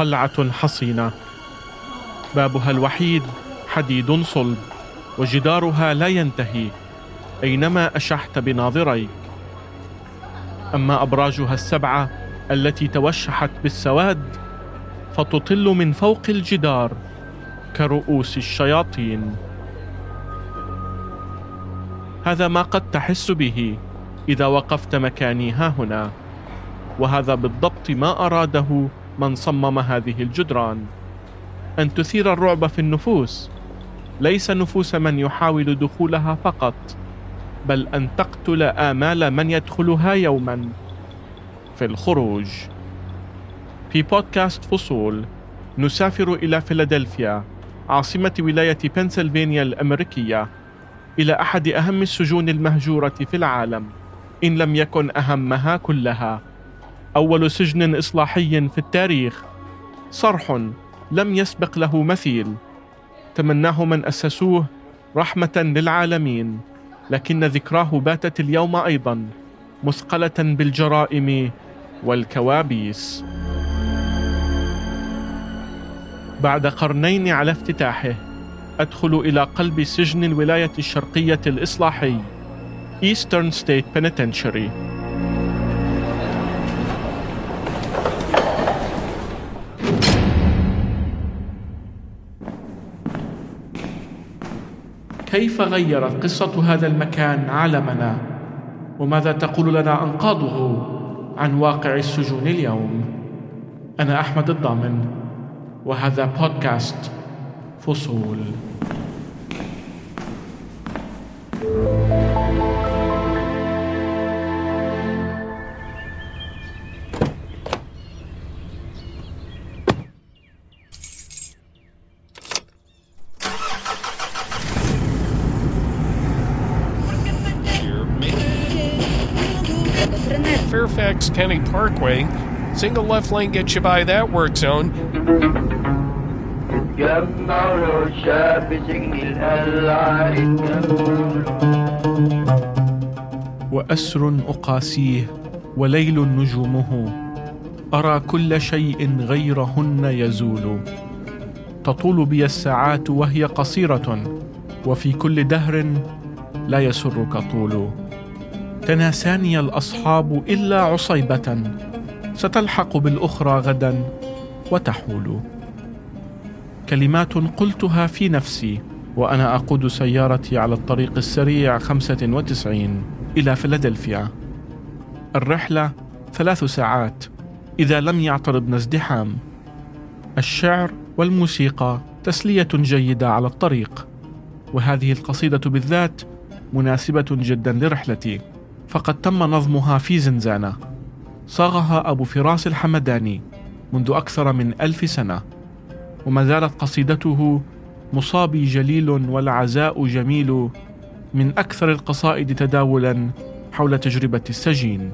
قلعة حصينة. بابها الوحيد حديد صلب وجدارها لا ينتهي أينما أشحت بناظريك. أما أبراجها السبعة التي توشحت بالسواد فتطل من فوق الجدار كرؤوس الشياطين. هذا ما قد تحس به إذا وقفت مكاني ها هنا وهذا بالضبط ما أراده من صمم هذه الجدران. أن تثير الرعب في النفوس. ليس نفوس من يحاول دخولها فقط بل أن تقتل آمال من يدخلها يوما. في الخروج. في بودكاست فصول نسافر إلى فيلادلفيا عاصمة ولاية بنسلفانيا الأمريكية إلى أحد أهم السجون المهجورة في العالم إن لم يكن أهمها كلها. أول سجن إصلاحي في التاريخ. صرح لم يسبق له مثيل. تمناه من أسسوه رحمة للعالمين لكن ذكراه باتت اليوم أيضا مثقلة بالجرائم والكوابيس. بعد قرنين على افتتاحه أدخل إلى قلب سجن الولاية الشرقية الإصلاحي Eastern State Penitentiary. كيف غيرت قصة هذا المكان عالمنا؟ وماذا تقول لنا أنقاضه عن واقع السجون اليوم؟ أنا أحمد الضامن وهذا بودكاست فصول. Parkway. Single left lane gets you by that work zone. وأسر أقاسيه وليل نجومه أرى كل شيء غيرهن يزول تطول بي الساعات وهي قصيرة وفي كل دهر لا يسرك طول تناساني الأصحاب إلا عصيبة. ستلحق بالأخرى غدا وتحول. كلمات قلتها في نفسي وأنا أقود سيارتي على الطريق السريع 95 إلى فيلادلفيا. الرحلة ثلاث ساعات إذا لم يعترضنا ازدحام. الشعر والموسيقى تسلية جيدة على الطريق وهذه القصيدة بالذات مناسبة جدا لرحلتي. فقد تم نظمها في زنزانة. صاغها أبو فراس الحمداني منذ أكثر من ألف سنة. وما زالت قصيدته مصابي جليل والعزاء جميل من أكثر القصائد تداولا حول تجربة السجين.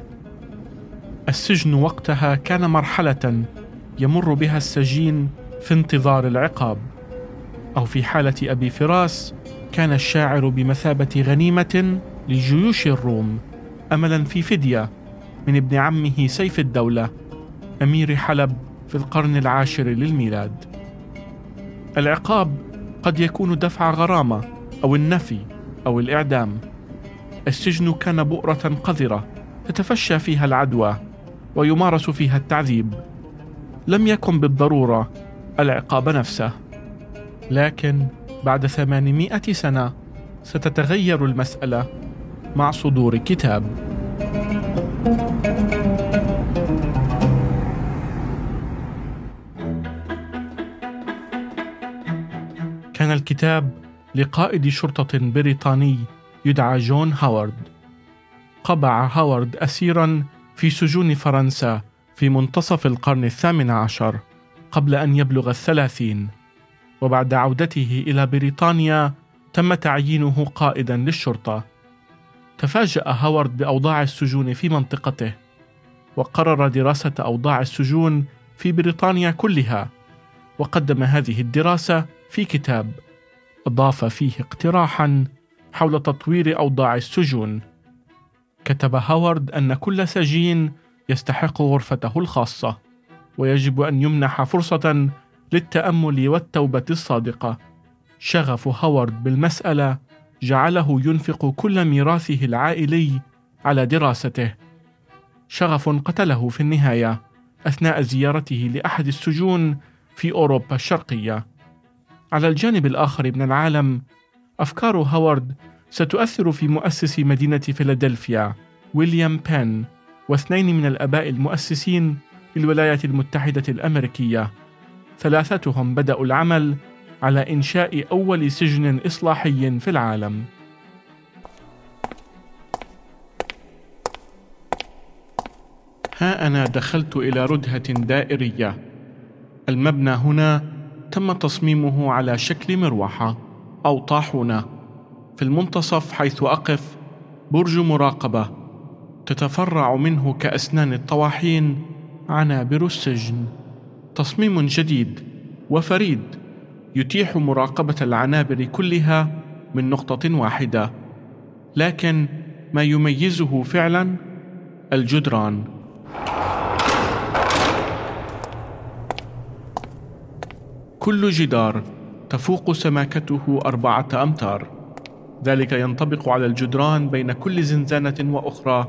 السجن وقتها كان مرحلة يمر بها السجين في انتظار العقاب. أو في حالة أبي فراس كان الشاعر بمثابة غنيمة لجيوش الروم. املا في فدية من ابن عمه سيف الدولة أمير حلب في القرن العاشر للميلاد. العقاب قد يكون دفع غرامة أو النفي أو الإعدام. السجن كان بؤرة قذرة تتفشى فيها العدوى ويمارس فيها التعذيب. لم يكن بالضرورة العقاب نفسه. لكن بعد ثمانمائة سنة ستتغير المسألة. مع صدور كتاب. كان الكتاب لقائد شرطة بريطاني يدعى جون هاورد. قبع هاورد أسيرا في سجون فرنسا في منتصف القرن الثامن عشر قبل أن يبلغ الثلاثين. وبعد عودته إلى بريطانيا تم تعيينه قائدا للشرطة. تفاجأ هاورد بأوضاع السجون في منطقته وقرر دراسة أوضاع السجون في بريطانيا كلها وقدم هذه الدراسة في كتاب أضاف فيه اقتراحا حول تطوير أوضاع السجون. كتب هاورد أن كل سجين يستحق غرفته الخاصة ويجب أن يمنح فرصة للتأمل والتوبة الصادقة. شغف هوارد بالمسألة جعله ينفق كل ميراثه العائلي على دراسته. شغف قتله في النهاية أثناء زيارته لأحد السجون في أوروبا الشرقية. على الجانب الآخر من العالم أفكار هوارد ستؤثر في مؤسس مدينة فيلادلفيا ويليام بين واثنين من الآباء المؤسسين للولايات المتحدة الأمريكية. ثلاثتهم بدأوا العمل على إنشاء أول سجن إصلاحي في العالم. ها أنا دخلت إلى ردهة دائرية. المبنى هنا تم تصميمه على شكل مروحة أو طاحونة في المنتصف حيث أقف برج مراقبة تتفرع منه كأسنان الطواحين عنابر السجن. تصميم جديد وفريد. يتيح مراقبة العنابر كلها من نقطة واحدة. لكن ما يميزه فعلا؟ الجدران. كل جدار تفوق سماكته أربعة أمتار. ذلك ينطبق على الجدران بين كل زنزانة وأخرى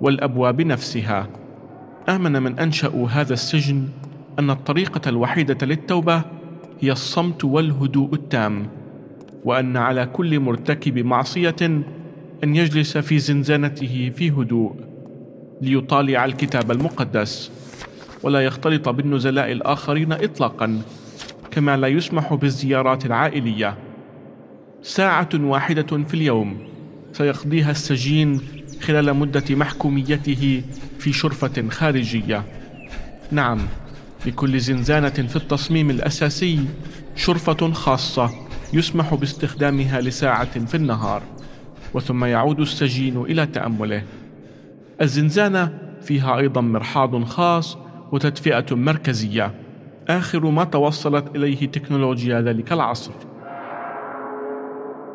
والأبواب نفسها. آمن من أنشأوا هذا السجن أن الطريقة الوحيدة للتوبة هي الصمت والهدوء التام وأن على كل مرتكب معصية أن يجلس في زنزانته في هدوء ليطالع الكتاب المقدس ولا يختلط بالنزلاء الآخرين إطلاقا كما لا يسمح بالزيارات العائلية. ساعة واحدة في اليوم سيقضيها السجين خلال مدة محكوميته في شرفة خارجية. نعم. لكل زنزانة في التصميم الأساسي شرفة خاصة يسمح باستخدامها لساعة في النهار وثم يعود السجين إلى تأمله. الزنزانة فيها أيضا مرحاض خاص وتدفئة مركزية آخر ما توصلت إليه تكنولوجيا ذلك العصر.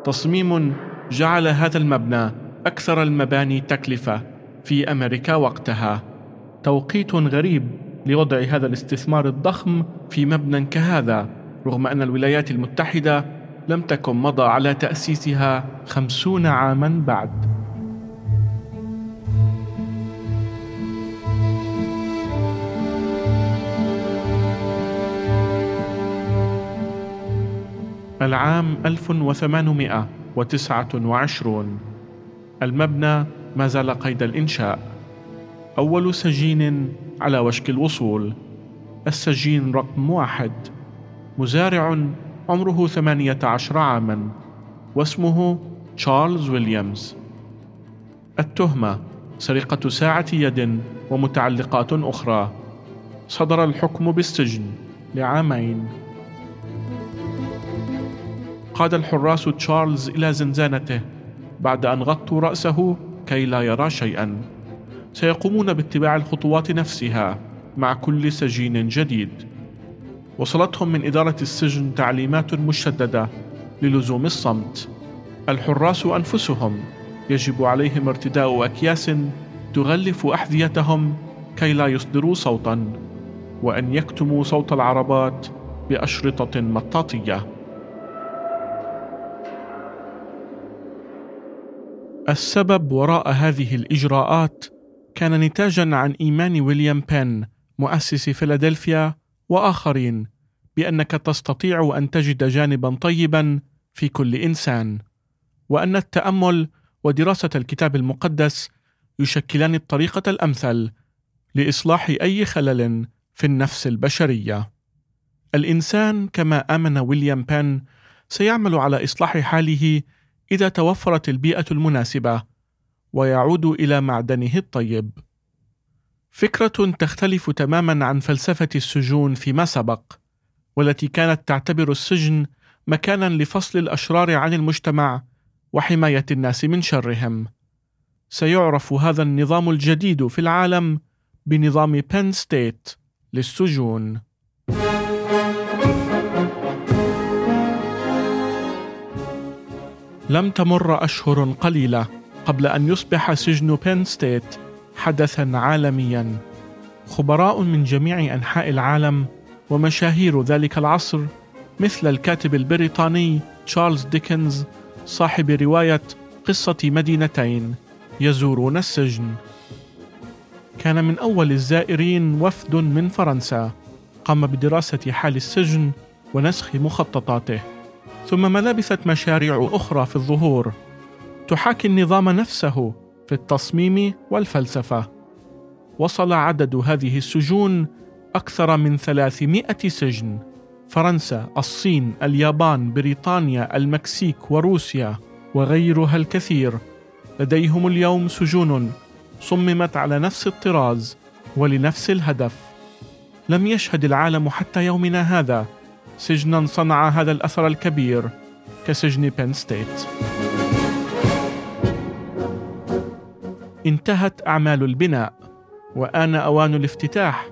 تصميم جعل هذا المبنى أكثر المباني تكلفة في أمريكا وقتها. توقيت غريب لوضع هذا الاستثمار الضخم في مبنى كهذا رغم أن الولايات المتحدة لم تكن مضى على تأسيسها خمسون عاما بعد. العام 1829 المبنى ما زال قيد الإنشاء. أول سجين على وشك الوصول. السجين رقم واحد. مزارع عمره ثمانية عشر عاما واسمه تشارلز ويليامز. التهمة سرقة ساعة يد ومتعلقات أخرى. صدر الحكم بالسجن لعامين. قاد الحراس تشارلز إلى زنزانته بعد أن غطوا رأسه كي لا يرى شيئا. سيقومون باتباع الخطوات نفسها مع كل سجين جديد. وصلتهم من إدارة السجن تعليمات مشددة للزوم الصمت. الحراس أنفسهم يجب عليهم ارتداء أكياس تغلف أحذيتهم كي لا يصدروا صوتا وأن يكتموا صوت العربات بأشرطة مطاطية. السبب وراء هذه الإجراءات كان نتاجا عن إيمان ويليام بين مؤسس فيلادلفيا وآخرين بأنك تستطيع أن تجد جانبا طيبا في كل إنسان وأن التأمل ودراسة الكتاب المقدس يشكلان الطريقة الأمثل لإصلاح أي خلل في النفس البشرية. الإنسان كما آمن ويليام بين سيعمل على إصلاح حاله إذا توفرت البيئة المناسبة ويعود إلى معدنه الطيب. فكرة تختلف تماما عن فلسفة السجون فيما سبق، والتي كانت تعتبر السجن مكانا لفصل الأشرار عن المجتمع وحماية الناس من شرهم. سيعرف هذا النظام الجديد في العالم بنظام بن ستيت للسجون. لم تمر أشهر قليلة قبل أن يصبح سجن بن ستيت حدثا عالميا. خبراء من جميع أنحاء العالم ومشاهير ذلك العصر مثل الكاتب البريطاني تشارلز ديكنز صاحب رواية قصة مدينتين يزورون السجن. كان من أول الزائرين وفد من فرنسا قام بدراسة حال السجن ونسخ مخططاته. ثم ما لبثت مشاريع أخرى في الظهور. تحاكي النظام نفسه في التصميم والفلسفة. وصل عدد هذه السجون أكثر من 300 سجن. فرنسا، الصين، اليابان، بريطانيا، المكسيك وروسيا وغيرها الكثير. لديهم اليوم سجون صممت على نفس الطراز ولنفس الهدف. لم يشهد العالم حتى يومنا هذا سجنا صنع هذا الأثر الكبير كسجن بن ستيت انتهت أعمال البناء وآن أوان الافتتاح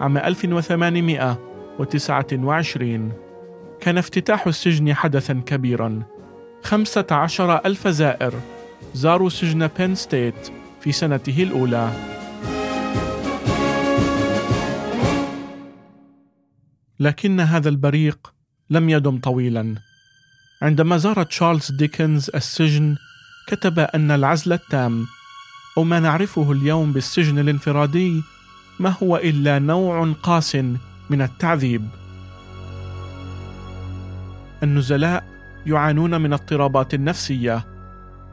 عام 1829 كان افتتاح السجن حدثا كبيرا. خمسة عشر ألف زائر. زاروا سجن بين ستيت في سنته الأولى. لكن هذا البريق لم يدم طويلا. عندما زار تشارلز ديكنز السجن كتب أن العزل التام أو ما نعرفه اليوم بالسجن الانفرادي ما هو إلا نوع قاس من التعذيب. النزلاء يعانون من اضطرابات نفسية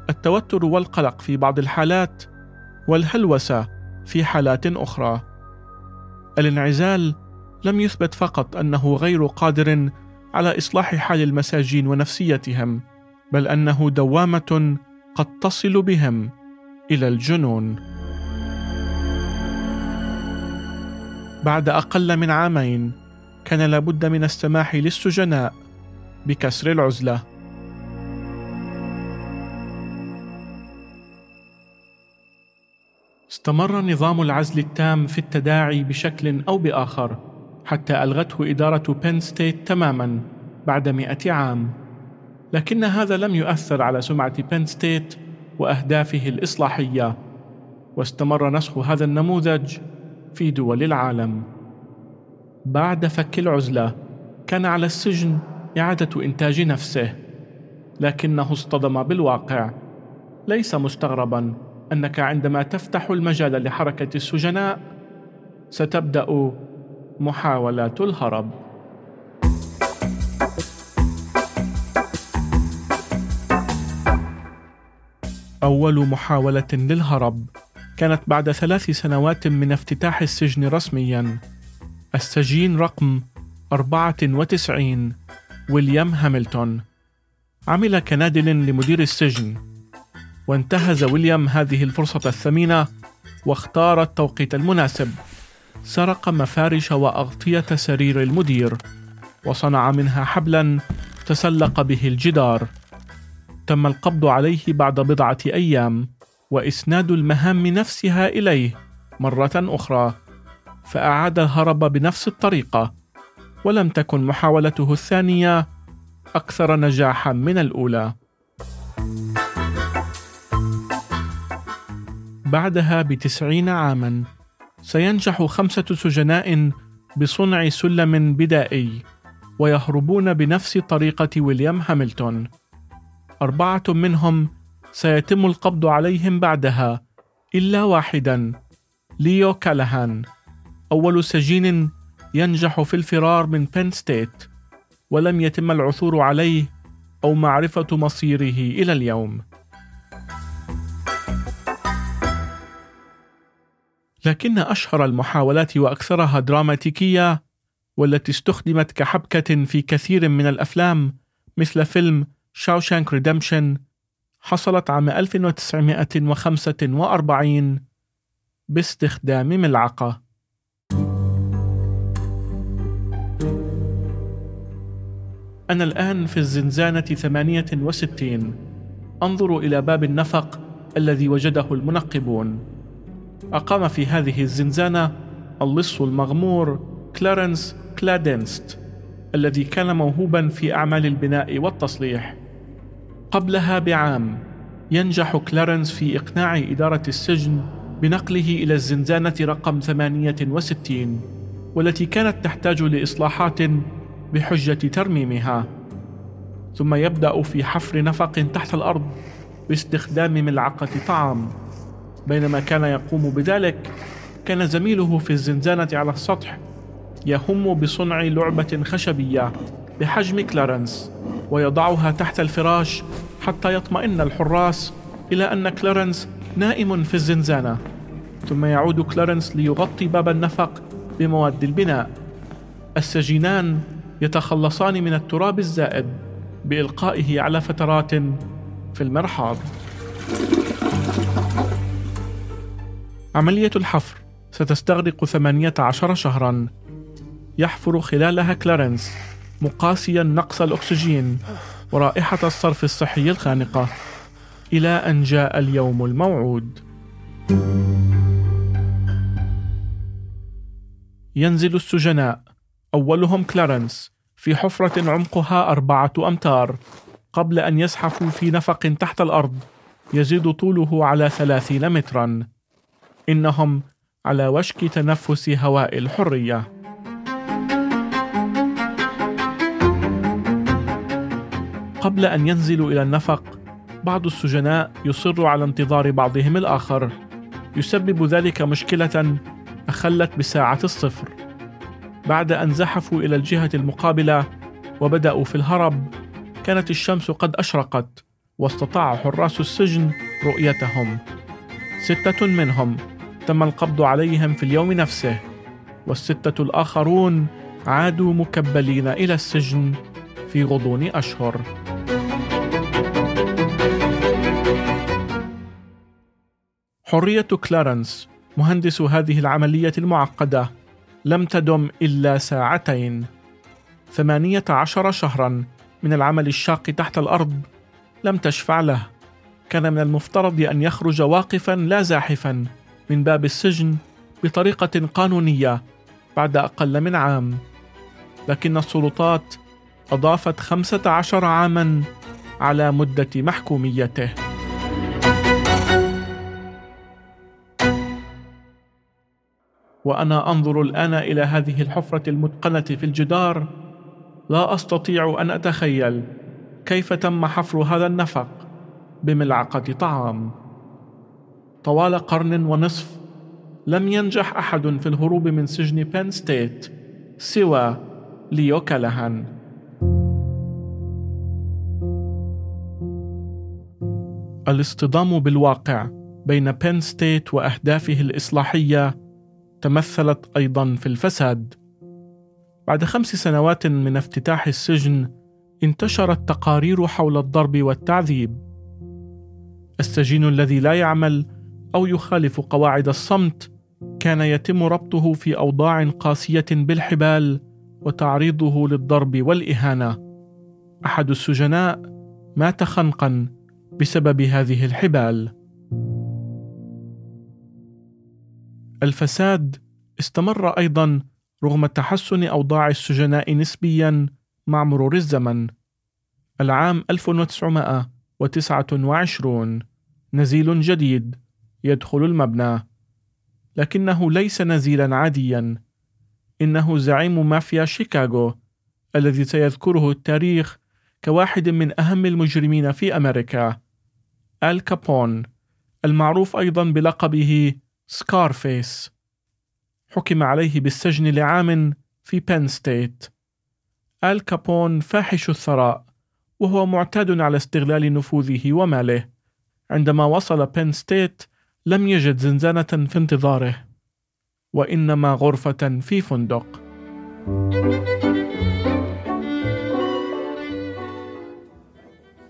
التوتر والقلق في بعض الحالات والهلوسة في حالات أخرى. الانعزال لم يثبت فقط أنه غير قادر على إصلاح حال المساجين ونفسيتهم بل أنه دوامة قد تصل بهم. إلى الجنون. بعد أقل من عامين كان لابد من السماح للسجناء بكسر العزلة. استمر نظام العزل التام في التداعي بشكل أو بآخر حتى ألغته إدارة بين ستيت تماما بعد مئة عام. لكن هذا لم يؤثر على سمعة بين ستيت وأهدافه الإصلاحية واستمر نسخ هذا النموذج في دول العالم. بعد فك العزلة كان على السجن إعادة إنتاج نفسه لكنه اصطدم بالواقع. ليس مستغربا أنك عندما تفتح المجال لحركة السجناء ستبدأ محاولات الهرب. أول محاولة للهرب. كانت بعد ثلاث سنوات من افتتاح السجن رسميا. السجين رقم 94 ويليام هاملتون. عمل كنادل لمدير السجن. وانتهز ويليام هذه الفرصة الثمينة واختار التوقيت المناسب. سرق مفارش وأغطية سرير المدير وصنع منها حبلا تسلق به الجدار. تم القبض عليه بعد بضعة أيام وإسناد المهام نفسها إليه مرة أخرى فأعاد الهرب بنفس الطريقة ولم تكن محاولته الثانية أكثر نجاحا من الأولى. بعدها بتسعين عاما سينجح خمسة سجناء بصنع سلم بدائي ويهربون بنفس طريقة ويليام هاملتون. أربعة منهم سيتم القبض عليهم بعدها إلا واحدا ليو كالهان أول سجين ينجح في الفرار من بين ستيت ولم يتم العثور عليه أو معرفة مصيره إلى اليوم. لكن أشهر المحاولات وأكثرها دراماتيكية والتي استخدمت كحبكة في كثير من الأفلام مثل فيلم شاوشانك ريدمشن حصلت عام 1945 باستخدام ملعقة. أنا الآن في الزنزانة 68 أنظر إلى باب النفق الذي وجده المنقبون. أقام في هذه الزنزانة اللص المغمور كلارنس كلادنست الذي كان موهوبا في أعمال البناء والتصليح. قبلها بعام ينجح كلارنس في إقناع إدارة السجن بنقله إلى الزنزانة رقم 68 والتي كانت تحتاج لإصلاحات بحجة ترميمها. ثم يبدأ في حفر نفق تحت الأرض باستخدام ملعقة طعام. بينما كان يقوم بذلك كان زميله في الزنزانة على السطح يهم بصنع لعبة خشبية بحجم كلارنس. ويضعها تحت الفراش حتى يطمئن الحراس إلى أن كلارنس نائم في الزنزانة. ثم يعود كلارنس ليغطي باب النفق بمواد البناء. السجينان يتخلصان من التراب الزائد بإلقائه على فترات في المرحاض. عملية الحفر ستستغرق 18 شهرا. يحفر خلالها كلارنس. مقاسيا نقص الأكسجين. ورائحة الصرف الصحي الخانقة. إلى أن جاء اليوم الموعود. ينزل السجناء. أولهم كلارنس. في حفرة عمقها أربعة أمتار. قبل أن يزحفوا في نفق تحت الأرض. يزيد طوله على ثلاثين مترا. إنهم على وشك تنفس هواء الحرية. قبل أن ينزلوا إلى النفق بعض السجناء يصر على انتظار بعضهم الآخر. يسبب ذلك مشكلة أخلت بساعة الصفر. بعد أن زحفوا إلى الجهة المقابلة وبدأوا في الهرب كانت الشمس قد أشرقت واستطاع حراس السجن رؤيتهم. ستة منهم تم القبض عليهم في اليوم نفسه والستة الآخرون عادوا مكبلين إلى السجن في غضون أشهر. حرية كلارنس مهندس هذه العملية المعقدة لم تدم إلا ساعتين. ثمانية عشر شهرا من العمل الشاق تحت الأرض لم تشفع له. كان من المفترض أن يخرج واقفا لا زاحفا من باب السجن بطريقة قانونية بعد أقل من عام. لكن السلطات أضافت خمسة عشر عاما على مدة محكوميته. وأنا أنظر الآن إلى هذه الحفرة المتقنة في الجدار لا أستطيع أن أتخيل كيف تم حفر هذا النفق بملعقة طعام. طوال قرن ونصف لم ينجح أحد في الهروب من سجن بين ستيت سوى ليو كالهان. الاصطدام بالواقع بين بين ستيت وأهدافه الإصلاحية تمثلت أيضا في الفساد. بعد خمس سنوات من افتتاح السجن انتشرت تقارير حول الضرب والتعذيب. السجين الذي لا يعمل أو يخالف قواعد الصمت كان يتم ربطه في أوضاع قاسية بالحبال وتعريضه للضرب والإهانة. أحد السجناء مات خنقا بسبب هذه الحبال. الفساد استمر أيضا رغم تحسن أوضاع السجناء نسبيا مع مرور الزمن. العام 1929 نزيل جديد يدخل المبنى. لكنه ليس نزيلا عاديا. إنه زعيم مافيا شيكاغو الذي سيذكره التاريخ كواحد من أهم المجرمين في أمريكا. آل كابون المعروف أيضا بلقبه سكارفيس حكم عليه بالسجن لعام في بين ستيت آل كابون فاحش الثراء وهو معتاد على استغلال نفوذه وماله. عندما وصل بين ستيت لم يجد زنزانة في انتظاره. وإنما غرفة في فندق.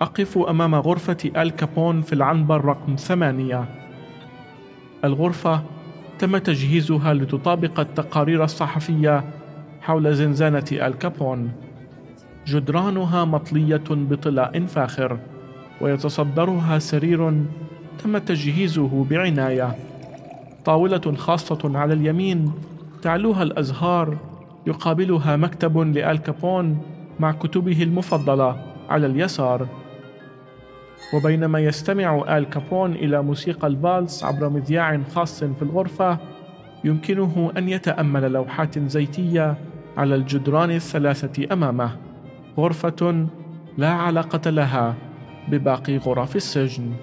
أقف أمام غرفة آل كابون في العنبر رقم ثمانية. الغرفة تم تجهيزها لتطابق التقارير الصحفية حول زنزانة الكابون جدرانها مطلية بطلاء فاخر ويتصدرها سرير تم تجهيزه بعناية. طاولة خاصة على اليمين تعلوها الأزهار يقابلها مكتب لآل كابون مع كتبه المفضلة على اليسار. وبينما يستمع آل كابون إلى موسيقى الفالس عبر مذياع خاص في الغرفة يمكنه أن يتأمل لوحات زيتية على الجدران الثلاثة أمامه غرفة لا علاقة لها بباقي غرف السجن.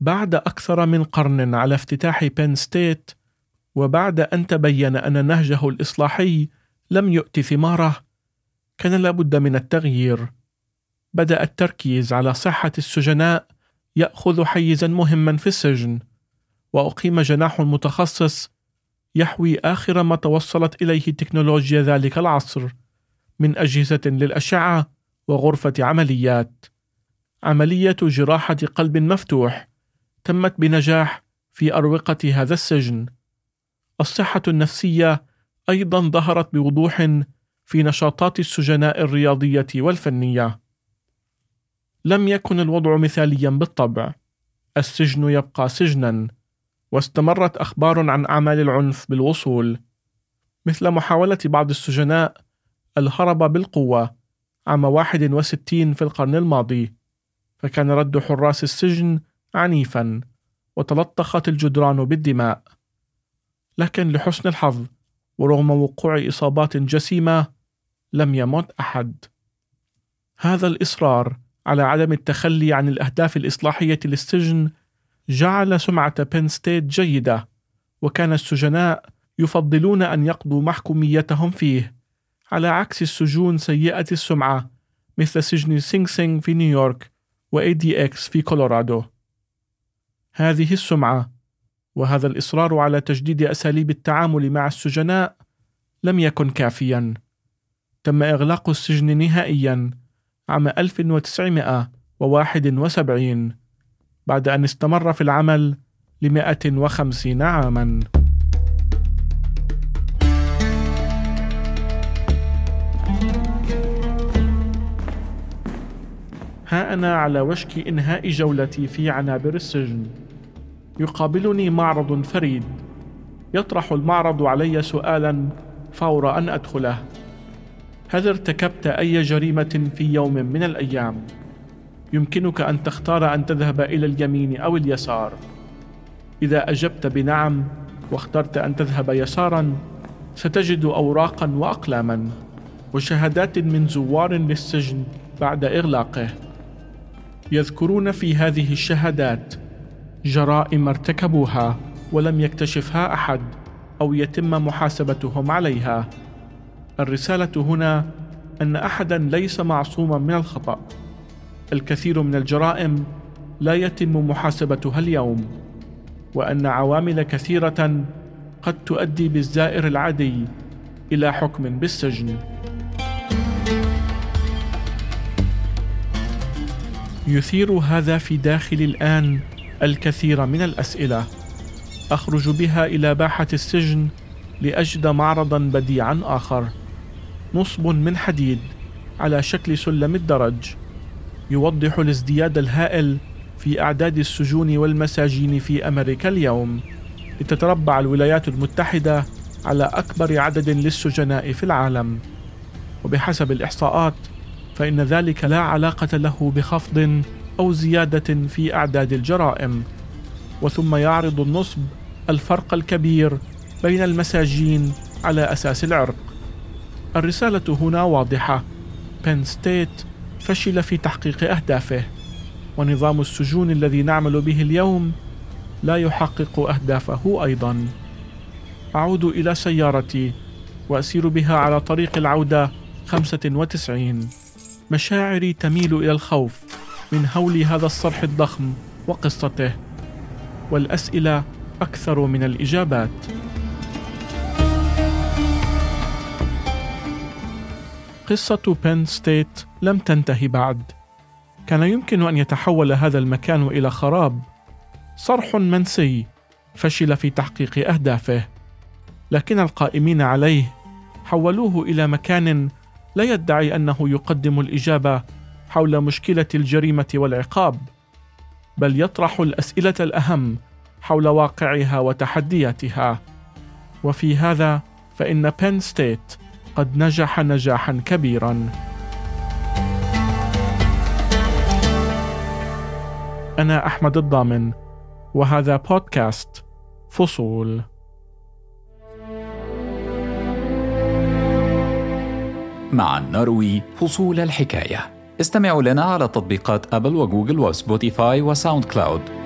بعد أكثر من قرن على افتتاح بين ستيت وبعد أن تبين أن نهجه الإصلاحي لم يؤت ثماره كان لابد من التغيير. بدأ التركيز على صحة السجناء يأخذ حيزا مهما في السجن وأقيم جناح متخصص يحوي آخر ما توصلت إليه تكنولوجيا ذلك العصر من أجهزة للأشعة وغرفة عمليات. عملية جراحة قلب مفتوح تمت بنجاح في أروقة هذا السجن. الصحة النفسية أيضا ظهرت بوضوح في نشاطات السجناء الرياضية والفنية. لم يكن الوضع مثاليا بالطبع. السجن يبقى سجنا واستمرت أخبار عن أعمال العنف بالوصول. مثل محاولة بعض السجناء الهرب بالقوة عام 61 في القرن الماضي. فكان رد حراس السجن عنيفا وتلطخت الجدران بالدماء. لكن لحسن الحظ ورغم وقوع إصابات جسيمة لم يمت أحد. هذا الإصرار على عدم التخلي عن الأهداف الإصلاحية للسجن جعل سمعة بين ستيت جيدة وكان السجناء يفضلون أن يقضوا محكوميتهم فيه على عكس السجون سيئة السمعة مثل سجن سينغ سينغ في نيويورك و ADX في كولورادو. هذه السمعة وهذا الإصرار على تجديد أساليب التعامل مع السجناء لم يكن كافيا. تم إغلاق السجن نهائيا عام 1971 بعد أن استمر في العمل لمائة وخمسين عاما. ها أنا على وشك إنهاء جولتي في عنابر السجن. يقابلني معرض فريد. يطرح المعرض علي سؤالا فور أن أدخله. هل ارتكبت أي جريمة في يوم من الأيام؟ يمكنك أن تختار أن تذهب إلى اليمين أو اليسار. إذا أجبت بنعم واخترت أن تذهب يسارا ستجد أوراقا وأقلاما وشهادات من زوار للسجن بعد إغلاقه. يذكرون في هذه الشهادات جرائم ارتكبوها ولم يكتشفها أحد أو يتم محاسبتهم عليها. الرسالة هنا أن أحدا ليس معصوما من الخطأ. الكثير من الجرائم لا يتم محاسبتها اليوم وأن عوامل كثيرة قد تؤدي بالزائر العادي إلى حكم بالسجن. يثير هذا في داخلي الآن الكثير من الأسئلة. أخرج بها إلى باحة السجن لأجد معرضا بديعا آخر. نصب من حديد على شكل سلم الدرج. يوضح الازدياد الهائل في أعداد السجون والمساجين في أمريكا اليوم. لتتربع الولايات المتحدة على أكبر عدد للسجناء في العالم. وبحسب الإحصاءات فإن ذلك لا علاقة له بخفض أو زيادة في أعداد الجرائم. وثم يعرض النصب الفرق الكبير بين المساجين على أساس العرق. الرسالة هنا واضحة. بين ستيت فشل في تحقيق أهدافه. ونظام السجون الذي نعمل به اليوم لا يحقق أهدافه أيضا. أعود إلى سيارتي وأسير بها على طريق العودة 95 مشاعري تميل إلى الخوف. من هول هذا الصرح الضخم وقصته والأسئلة أكثر من الإجابات. قصة بين ستيت لم تنتهي بعد. كان يمكن أن يتحول هذا المكان إلى خراب. صرح منسي فشل في تحقيق أهدافه. لكن القائمين عليه حولوه إلى مكان لا يدعي أنه يقدم الإجابة حول مشكلة الجريمة والعقاب بل يطرح الأسئلة الأهم حول واقعها وتحدياتها. وفي هذا فإن بين ستيت قد نجح نجاحا كبيرا. أنا أحمد الضامن وهذا بودكاست فصول. معا نروي فصول الحكاية. استمعوا لنا على تطبيقات أبل وجوجل وسبوتيفاي وساوند كلاود.